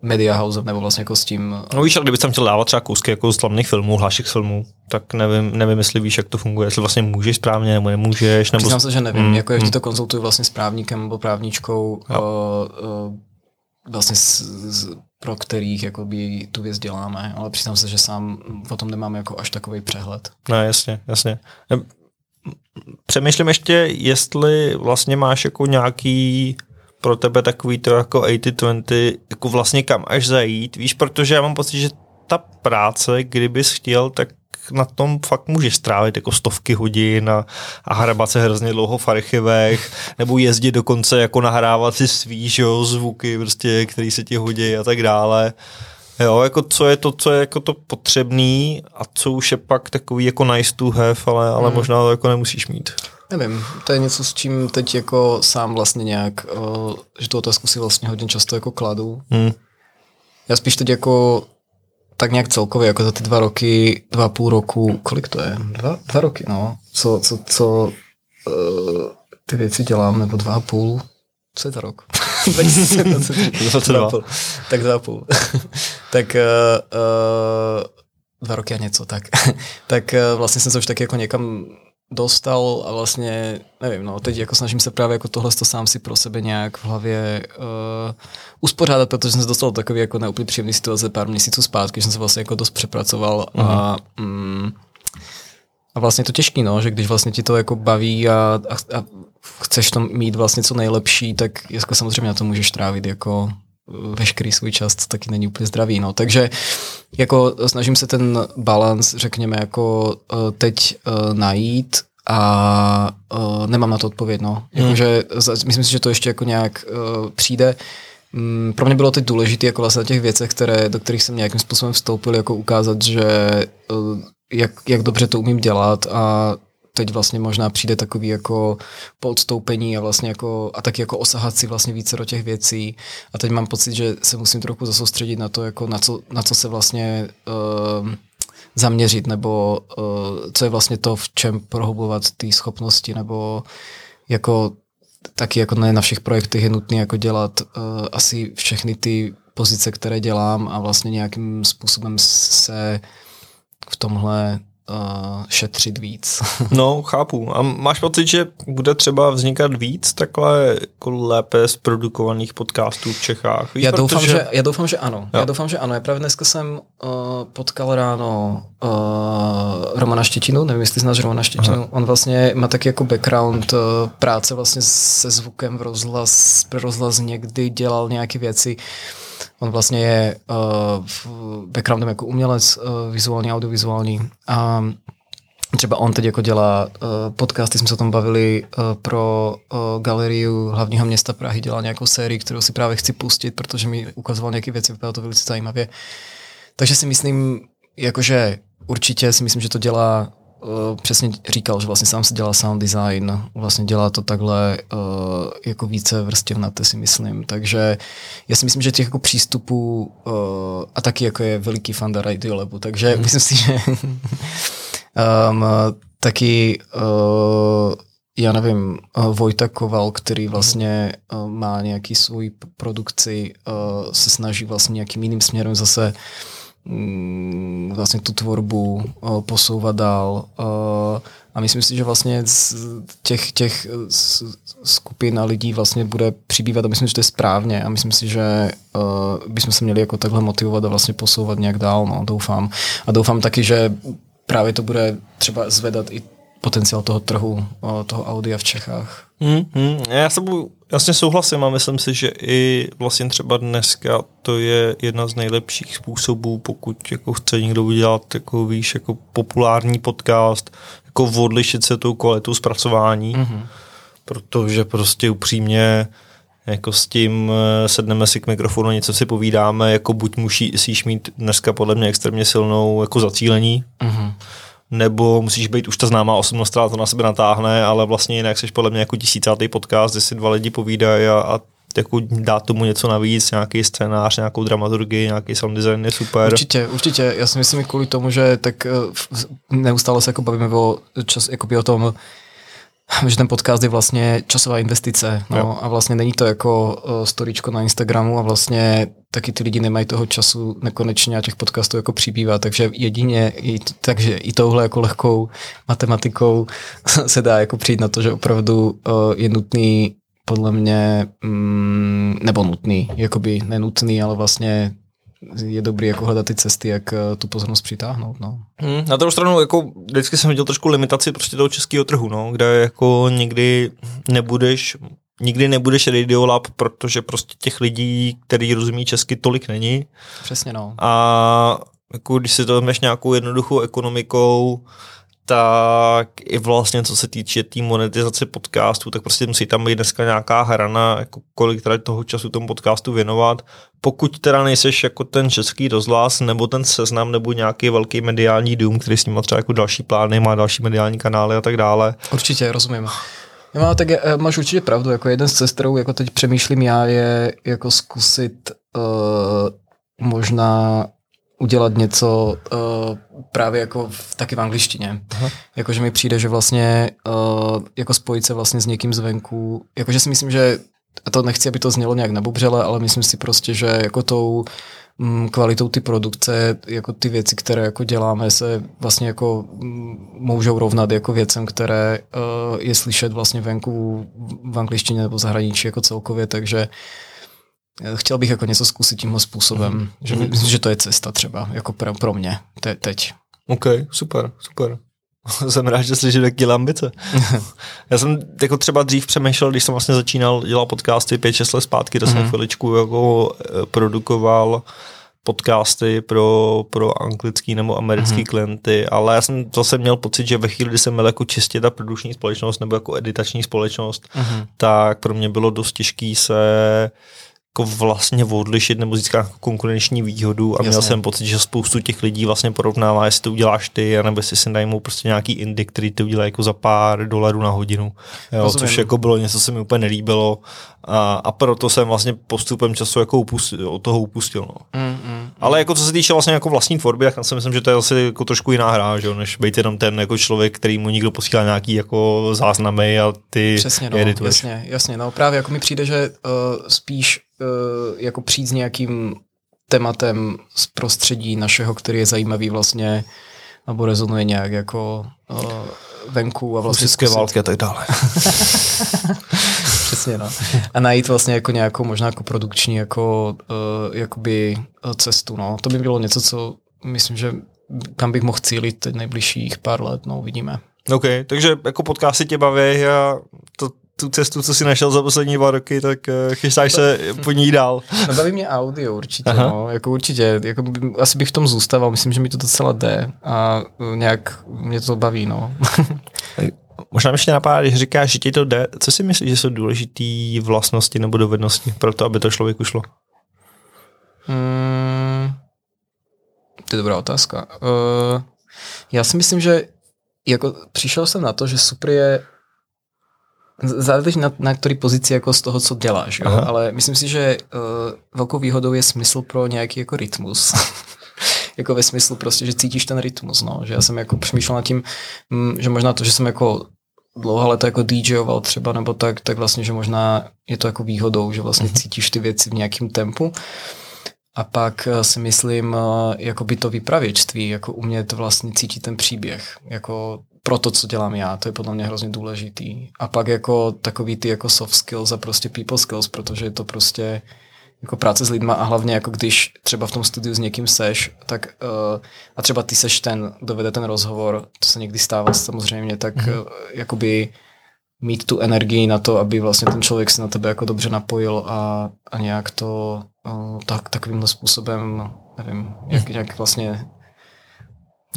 Media House, nebo vlastně jako s tím... No víš, ale kdyby tam chtěl dávat třeba kousky jako slavných filmů, hlášek z filmů, tak nevím, nevím, jestli víš, jak to funguje, jestli vlastně můžeš správně, nebo nemůžeš, nebo... Přiznám se, že nevím, mm, jako vždy mm. to konzultuju vlastně s právníkem nebo právničkou, uh, uh, vlastně s, s, pro kterých jakoby tu věc děláme, ale přiznám se, že sám o tom nemám jako až takový přehled. No jasně, jasně. Přemýšlím ještě, jestli vlastně máš jako nějaký pro tebe takový to jako 80-20, jako vlastně kam až zajít, víš, protože já mám pocit, že ta práce, kdybys chtěl, tak na tom fakt můžeš strávit jako stovky hodin a, a hrabat se hrozně dlouho v archivech, nebo jezdit dokonce jako nahrávat si svý že zvuky, prostě, který se ti hodí a tak dále. Jo, jako co je to, co je jako to potřebný a co už je pak takový jako nice to have, ale, ale hmm. možná to jako nemusíš mít. Nevím, to je něco, s čím teď jako sám vlastně nějak, uh, že tu otázku si vlastně hodně často jako kladu. Hmm. Já spíš teď jako tak nějak celkově, jako za ty dva roky, dva půl roku, kolik to je? Dva, dva roky, no. Co, co, co uh, ty věci dělám, nebo dva a půl, co je za rok? 2022. tak dva a půl. tak uh, uh, dva roky a něco, tak. tak uh, vlastně jsem se už tak jako někam dostal a vlastně, nevím, no, teď jako snažím se právě jako tohle to sám si pro sebe nějak v hlavě uh, uspořádat, protože jsem se dostal do takový jako neúplně příjemný situace pár měsíců zpátky, že jsem se vlastně jako dost přepracoval mm. a mm, a vlastně to těžký, no, že když vlastně ti to jako baví a, a, a chceš to mít vlastně co nejlepší, tak jako samozřejmě na to můžeš trávit jako veškerý svůj čas, to taky není úplně zdravý. No. Takže jako snažím se ten balans, řekněme, jako uh, teď uh, najít a uh, nemám na to odpověď. No. Hmm. Jakože, myslím si, že to ještě jako nějak přijde. Um, pro mě bylo teď důležité jako vlastně na těch věcech, které, do kterých jsem nějakým způsobem vstoupil, jako ukázat, že jak, jak dobře to umím dělat a teď vlastně možná přijde takový jako podstoupení a vlastně jako a taky jako osahat si vlastně více do těch věcí. A teď mám pocit, že se musím trochu zasoustředit na to, jako na co, na co se vlastně uh, zaměřit, nebo uh, co je vlastně to, v čem prohlubovat ty schopnosti, nebo jako taky jako ne na všech projektech je nutné jako dělat uh, asi všechny ty pozice, které dělám a vlastně nějakým způsobem se v tomhle uh, šetřit víc. no, chápu. A máš pocit, že bude třeba vznikat víc takhle jako lépe zprodukovaných podcastů v Čechách? Víš, já, protože... doufám, že, já doufám, že ano. Jo. Já doufám, že ano. Já právě dneska jsem uh, potkal ráno uh, Romana Štětinu, nevím, jestli znáš Romana Štětinu. Aha. On vlastně má taky jako background uh, práce vlastně se zvukem v rozhlas, rozhlas někdy dělal nějaké věci On vlastně je uh, backgroundem jako umělec, uh, vizuální, audiovizuální. A třeba on teď jako dělá uh, podcasty, jsme se o tom bavili uh, pro uh, galeriu hlavního města Prahy, dělá nějakou sérii, kterou si právě chci pustit, protože mi ukazoval nějaké věci, vypadalo to velice zajímavě. Takže si myslím, jakože určitě si myslím, že to dělá uh, přesně říkal, že vlastně sám se dělá sound design, vlastně dělá to takhle uh, jako více vrstevnaté si myslím, takže já si myslím, že těch jako přístupů uh, a taky jako je veliký fan Radiolabu, takže mm. myslím si, že um, taky uh, já nevím, Vojta Koval, který mhm. vlastně má nějaký svůj produkci, se snaží vlastně nějakým jiným směrem zase uh, vlastně tu tvorbu uh, posouvat dál. Uh, a myslím si, že vlastně z těch, těch skupin a lidí vlastně bude přibývat a myslím, že to je správně a myslím si, že uh, bychom se měli jako takhle motivovat a vlastně posouvat nějak dál, no, doufám. A doufám taky, že právě to bude třeba zvedat i potenciál toho trhu, toho audia v Čechách. Hmm, hmm. Já se budu jasně souhlasím a myslím si, že i vlastně třeba dneska to je jedna z nejlepších způsobů, pokud jako chce někdo udělat jako víš, jako populární podcast, jako odlišit se tou kvalitou zpracování, mm-hmm. protože prostě upřímně jako s tím eh, sedneme si k mikrofonu, něco si povídáme, jako buď musíš mít dneska podle mě extrémně silnou jako zacílení, mm-hmm nebo musíš být už ta známá osobnost, která to na sebe natáhne, ale vlastně jinak jsi podle mě jako tisícátý podcast, kde si dva lidi povídají a, a jako dát tomu něco navíc, nějaký scénář, nějakou dramaturgii, nějaký sound design je super. Určitě, určitě. Já si myslím kvůli tomu, že tak eh, neustále se jako bavíme o, čas, o tom, že ten podcast je vlastně časová investice no, a vlastně není to jako uh, storičko na Instagramu a vlastně taky ty lidi nemají toho času nekonečně a těch podcastů jako přibývá, takže jedině, i, takže i touhle jako lehkou matematikou se dá jako přijít na to, že opravdu je nutný podle mě, mm, nebo nutný, jakoby nenutný, ale vlastně je dobrý jako hledat ty cesty, jak eh, tu pozornost přitáhnout. No. Hmm, na druhou stranu, jako vždycky jsem viděl trošku limitaci prostě toho českého trhu, no, kde jako nikdy nebudeš nikdy nebudeš Radiolab, protože prostě těch lidí, který rozumí česky, tolik není. Přesně no. A jako když si to vezmeš nějakou jednoduchou ekonomikou, tak i vlastně co se týče té tý monetizace podcastu, tak prostě musí tam být dneska nějaká hrana, jako kolik teda toho času tomu podcastu věnovat. Pokud teda nejseš jako ten český rozhlas, nebo ten seznam, nebo nějaký velký mediální dům, který s ním má třeba jako další plány, má další mediální kanály a tak dále. Určitě, rozumím. No, tak je, máš určitě pravdu, jako jeden z cest, kterou jako teď přemýšlím já, je jako zkusit uh, možná udělat něco uh, právě jako v, taky v angličtině. Jakože mi přijde, že vlastně uh, jako spojit se vlastně s někým zvenku, jakože si myslím, že a to nechci, aby to znělo nějak nabubřele, ale myslím si prostě, že jako tou kvalitou ty produkce, jako ty věci, které jako děláme, se vlastně jako mm, můžou rovnat jako věcem, které uh, je slyšet vlastně venku v angličtině nebo zahraničí jako celkově, takže eh, chtěl bych jako něco zkusit tímhle způsobem, mm. že mm. myslím, že to je cesta třeba, jako pro, pro mě te, teď. OK, super, super. jsem rád, že slyším taky ambice. Já jsem jako třeba dřív přemýšlel, když jsem vlastně začínal dělat podcasty 5-6 let zpátky, to jsem mm-hmm. chviličku jako eh, produkoval podcasty pro, pro anglický nebo americký mm-hmm. klienty, ale já jsem zase měl pocit, že ve chvíli, kdy jsem měl jako čistě ta produkční společnost nebo jako editační společnost, mm-hmm. tak pro mě bylo dost těžký se jako vlastně odlišit nebo získat konkurenční výhodu a Jasně. měl jsem pocit, že spoustu těch lidí vlastně porovnává, jestli to uděláš ty, nebo jestli si najmou prostě nějaký indie, který to udělá jako za pár dolarů na hodinu, jo, což jako bylo něco, co se mi úplně nelíbilo a, a proto jsem vlastně postupem času jako upustil, od toho upustil. No. Mm, mm. Ale jako co se týče vlastně jako vlastní tvorby, tak si myslím, že to je asi jako trošku jiná hra, že, než být jenom ten jako člověk, který mu někdo posílá nějaký jako záznamy a ty Přesně, no, jasně, jasně, no právě jako mi přijde, že uh, spíš uh, jako přijít s nějakým tématem z prostředí našeho, který je zajímavý vlastně, nebo rezonuje nějak jako uh, venku a vlastně České války a tak dále. Přesně, no. A najít vlastně jako nějakou možná jako produkční jako uh, jakoby cestu, no. To by bylo něco, co myslím, že kam bych mohl cílit teď nejbližších pár let, no, uvidíme. OK, takže jako podcasty tě baví a to, tu cestu, co si našel za poslední dva roky, tak uh, chystáš se po ní dál. No baví mě audio určitě, Aha. no, jako určitě, jako by, asi bych v tom zůstával, myslím, že mi to docela jde a nějak mě to baví, no. Možná mi ještě napadá, když říkáš, že ti to jde, co si myslíš, že jsou důležité vlastnosti nebo dovednosti pro to, aby to člověku šlo? Hmm, to je dobrá otázka. Uh, já si myslím, že jako přišel jsem na to, že super je záleží na, na který pozici jako z toho, co děláš, jo? ale myslím si, že uh, velkou výhodou je smysl pro nějaký jako rytmus. jako ve smyslu prostě, že cítíš ten rytmus, no. Že já jsem jako přemýšlel nad tím, mm, že možná to, že jsem jako dlouho leta jako DJoval třeba, nebo tak, tak vlastně, že možná je to jako výhodou, že vlastně mm-hmm. cítíš ty věci v nějakém tempu. A pak eh, si myslím, eh, jako by to vypravěčství, jako umět vlastně cítit ten příběh, jako pro to, co dělám já, to je podle mě hrozně důležitý. A pak jako takový ty jako soft skills a prostě people skills, protože je to prostě jako práce s lidma a hlavně jako když třeba v tom studiu s někým seš, tak uh, a třeba ty seš ten, kdo vede ten rozhovor, to se někdy stává samozřejmě, tak mm-hmm. uh, jakoby mít tu energii na to, aby vlastně ten člověk se na tebe jako dobře napojil a, a nějak to uh, tak, takovýmhle způsobem, nevím, jak, mhm. jak vlastně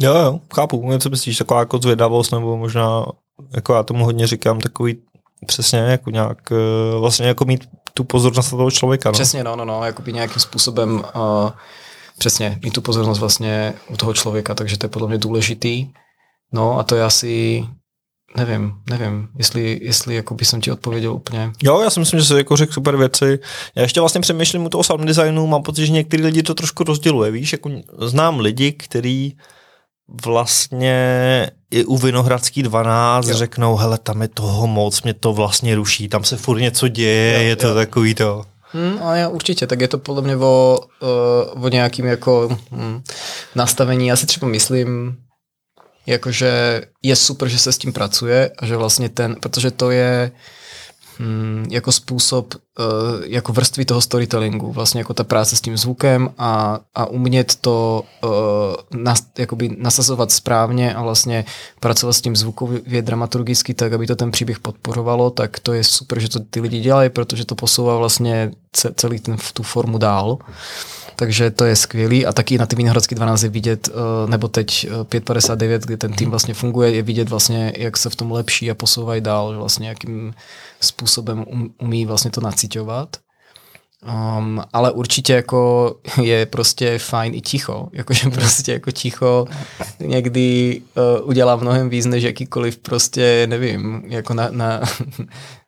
Jo, jo, chápu. Něco myslíš, taková jako zvědavost, nebo možná, jako já tomu hodně říkám, takový přesně jako nějak, vlastně jako mít tu pozornost na toho člověka. No. Přesně, no, no, no, jako by nějakým způsobem uh, přesně mít tu pozornost vlastně u toho člověka, takže to je podle mě důležitý. No a to je asi, nevím, nevím, jestli, jestli jako by jsem ti odpověděl úplně. Jo, já si myslím, že jsi jako řekl super věci. Já ještě vlastně přemýšlím u toho sound designu, mám pocit, že některý lidi to trošku rozděluje, víš, jako znám lidi, který vlastně i u Vinohradský 12 jo. řeknou, hele, tam je toho moc, mě to vlastně ruší, tam se furt něco děje, jo, je to jo. takový to. Hmm, a já určitě, tak je to podle mě o, uh, o nějakým jako hm, nastavení. Já si třeba myslím, jakože je super, že se s tím pracuje a že vlastně ten, protože to je Hmm, jako způsob, uh, jako vrstvy toho storytellingu, vlastně jako ta práce s tím zvukem a, a umět to uh, nas, jakoby nasazovat správně a vlastně pracovat s tím zvukově dramaturgicky tak, aby to ten příběh podporovalo, tak to je super, že to ty lidi dělají, protože to posouvá vlastně celý ten, tu formu dál. Takže to je skvělý. A taky na ty Vinohradský 12 je vidět, eh, nebo teď 559, kde ten tým vlastně funguje, je vidět vlastně, jak se v tom lepší a posouvají dál, vlastně jakým způsobem um, umí vlastně to nacitovat. Um, ale určitě jako je prostě fajn i ticho, jakože prostě jako ticho někdy uh, udělá mnohem víc než jakýkoliv prostě, nevím, jako na, na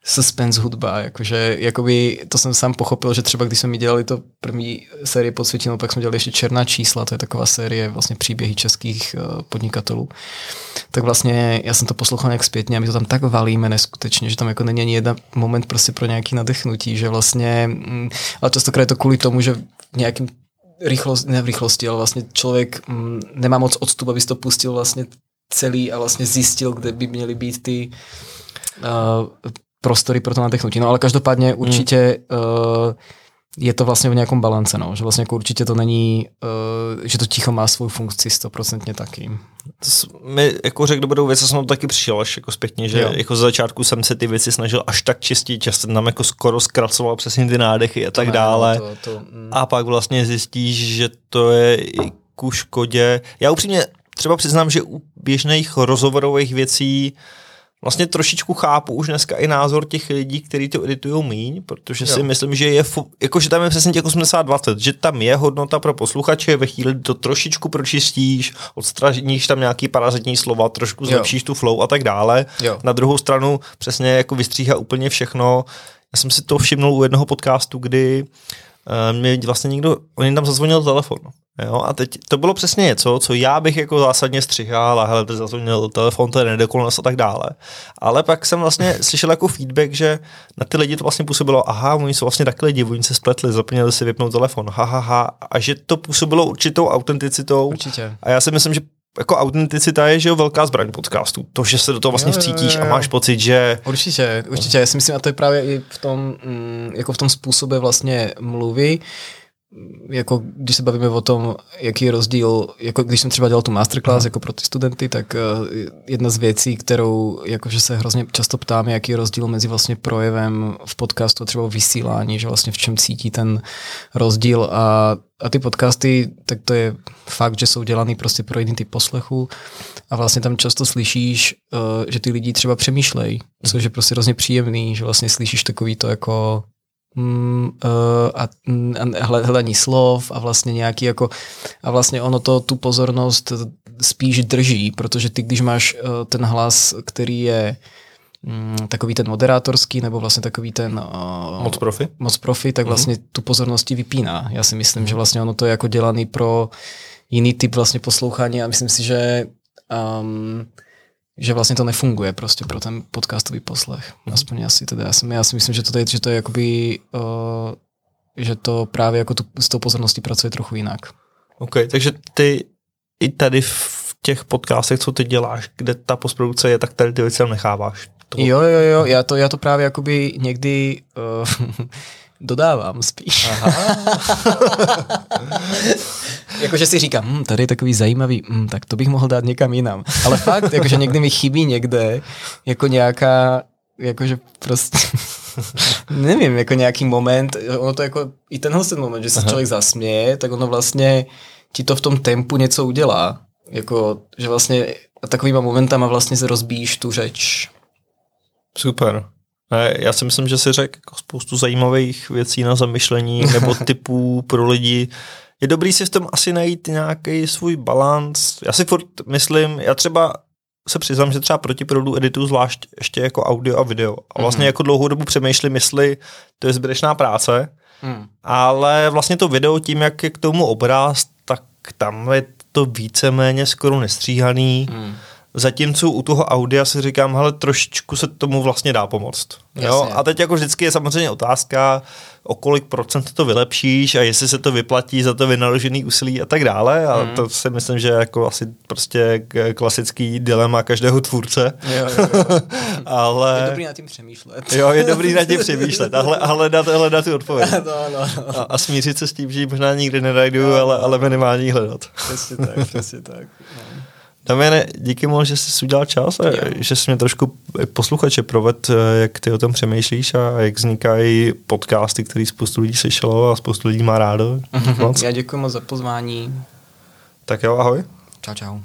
suspense hudba, jakože jakoby to jsem sám pochopil, že třeba když jsme mi dělali to první série podsvětinou, pak jsme dělali ještě Černá čísla, to je taková série vlastně příběhy českých uh, podnikatelů, tak vlastně já jsem to poslouchal nějak zpětně a my to tam tak valíme neskutečně, že tam jako není ani jeden moment prostě pro nějaký nadechnutí, že vlastně, mm, ale častokrát je to kvůli tomu, že v nějakým rychlost, ne v rychlosti, ale vlastně člověk mm, nemá moc odstup, aby to pustil vlastně celý a vlastně zjistil, kde by měly být ty uh, prostory pro to nadechnutí. No ale každopádně hmm. určitě hmm. uh, je to vlastně v nějakom balance, no. že vlastně jako určitě to není, uh, že to ticho má svou funkci stoprocentně taky. To mi jako řekl dobrou věc, jsem to taky přišel až jako zpětně, že jo. jako z začátku jsem se ty věci snažil až tak čistit, že jsem tam jako skoro zkracoval přesně ty nádechy a tak to dále. To, to, mm. A pak vlastně zjistíš, že to je i ku škodě. Já upřímně třeba přiznám, že u běžných rozhovorových věcí vlastně trošičku chápu už dneska i názor těch lidí, kteří to editují míň, protože jo. si myslím, že je, jako, že tam je přesně těch 80-20, že tam je hodnota pro posluchače, ve chvíli to trošičku pročistíš, odstraníš tam nějaký parazitní slova, trošku zlepšíš jo. tu flow a tak dále. Jo. Na druhou stranu přesně jako vystříhá úplně všechno. Já jsem si to všimnul u jednoho podcastu, kdy uh, mě vlastně někdo, on tam zazvonil telefon. Jo, a teď to bylo přesně něco, co já bych jako zásadně střihal a hele, to měl telefon, to je nedokonalost a tak dále. Ale pak jsem vlastně slyšel jako feedback, že na ty lidi to vlastně působilo, aha, oni jsou vlastně takhle lidi, oni se spletli, zapomněli si vypnout telefon, ha, ha, ha, a že to působilo určitou autenticitou. Určitě. A já si myslím, že jako autenticita je, že jo, velká zbraň podcastu. To, že se do toho vlastně jo, vcítíš jo, jo. a máš pocit, že... Určitě, určitě. Já si myslím, a to je právě i v tom, mm, jako v tom způsobe vlastně mluvy, jako když se bavíme o tom, jaký je rozdíl, jako když jsem třeba dělal tu masterclass jako pro ty studenty, tak uh, jedna z věcí, kterou jakože se hrozně často ptám, jaký je rozdíl mezi vlastně projevem v podcastu a třeba vysílání, že vlastně v čem cítí ten rozdíl. A, a ty podcasty, tak to je fakt, že jsou dělaný prostě pro jiný typ poslechu. A vlastně tam často slyšíš, uh, že ty lidi třeba přemýšlejí, což je prostě hrozně příjemný, že vlastně slyšíš takový to jako mm, uh, a, mm, a hledání slov a vlastně nějaký jako a vlastně ono to tu pozornost spíš drží, protože ty, když máš uh, ten hlas, který je mm, takový ten moderátorský, nebo vlastně takový ten uh, moc profi, moc profi tak mhm. vlastně mm-hmm. tu pozornosti vypíná. Já si myslím, že vlastně ono to je jako dělaný pro jiný typ vlastně poslouchání a myslím si, že um, že vlastně to nefunguje prostě pro ten podcastový poslech. Mm. Aspoň asi teda. Já, jsem, já si myslím, že to je, že to je jakoby, uh, že to právě jako tu, s tou pozorností pracuje trochu jinak. OK, takže ty i tady v těch podcastech, co ty děláš, kde ta postprodukce je, tak tady ty věci necháváš. To... Jo, jo, jo, já to, já to právě jakoby někdy uh, dodávám spíš. Jakože si říkám, hm, tady je takový zajímavý, hm, tak to bych mohl dát někam jinam. Ale fakt, jakože někdy mi chybí někde jako nějaká, jakože prostě, nevím, jako nějaký moment, ono to jako, i tenhle ten moment, že se Aha. člověk zasměje, tak ono vlastně ti to v tom tempu něco udělá. Jako, že vlastně takovýma momentama vlastně se rozbíjíš tu řeč. Super. Já si myslím, že si řekl jako spoustu zajímavých věcí na zamyšlení nebo typů pro lidi. Je dobrý si v tom asi najít nějaký svůj balans. Já si furt myslím, já třeba se přiznám, že třeba proti produ editu zvlášť ještě jako audio a video. A vlastně mm. jako dlouhou dobu přemýšlím, jestli to je zbytečná práce, mm. ale vlastně to video tím, jak je k tomu obraz, tak tam je to víceméně skoro nestříhaný. Mm Zatímco u toho audia si říkám, hele, trošičku se tomu vlastně dá pomoct. Jo? A teď jako vždycky je samozřejmě otázka, o kolik procent to vylepšíš a jestli se to vyplatí za to vynaložený úsilí a tak dále. A mm. to si myslím, že je jako asi prostě klasický dilema každého tvůrce. Jo, jo, jo. Ale... Je dobrý nad tím přemýšlet. jo, je dobrý nad tím přemýšlet a, hle, a hledat, hledat ty odpověď. no, no, no. A, a smířit se s tím, že ji možná nikdy nenajdu, no, ale, ale minimálně hledat. Přesně tak, přesně tak. No. Damiane, díky moc, že jsi udělal čas a jo. že jsi mě trošku posluchače proved, eh, jak ty o tom přemýšlíš a jak vznikají podcasty, který spoustu lidí slyšelo a spoustu lidí má rádo. Mm-hmm. Já děkuji moc za pozvání. Tak jo, ahoj. Čau, čau.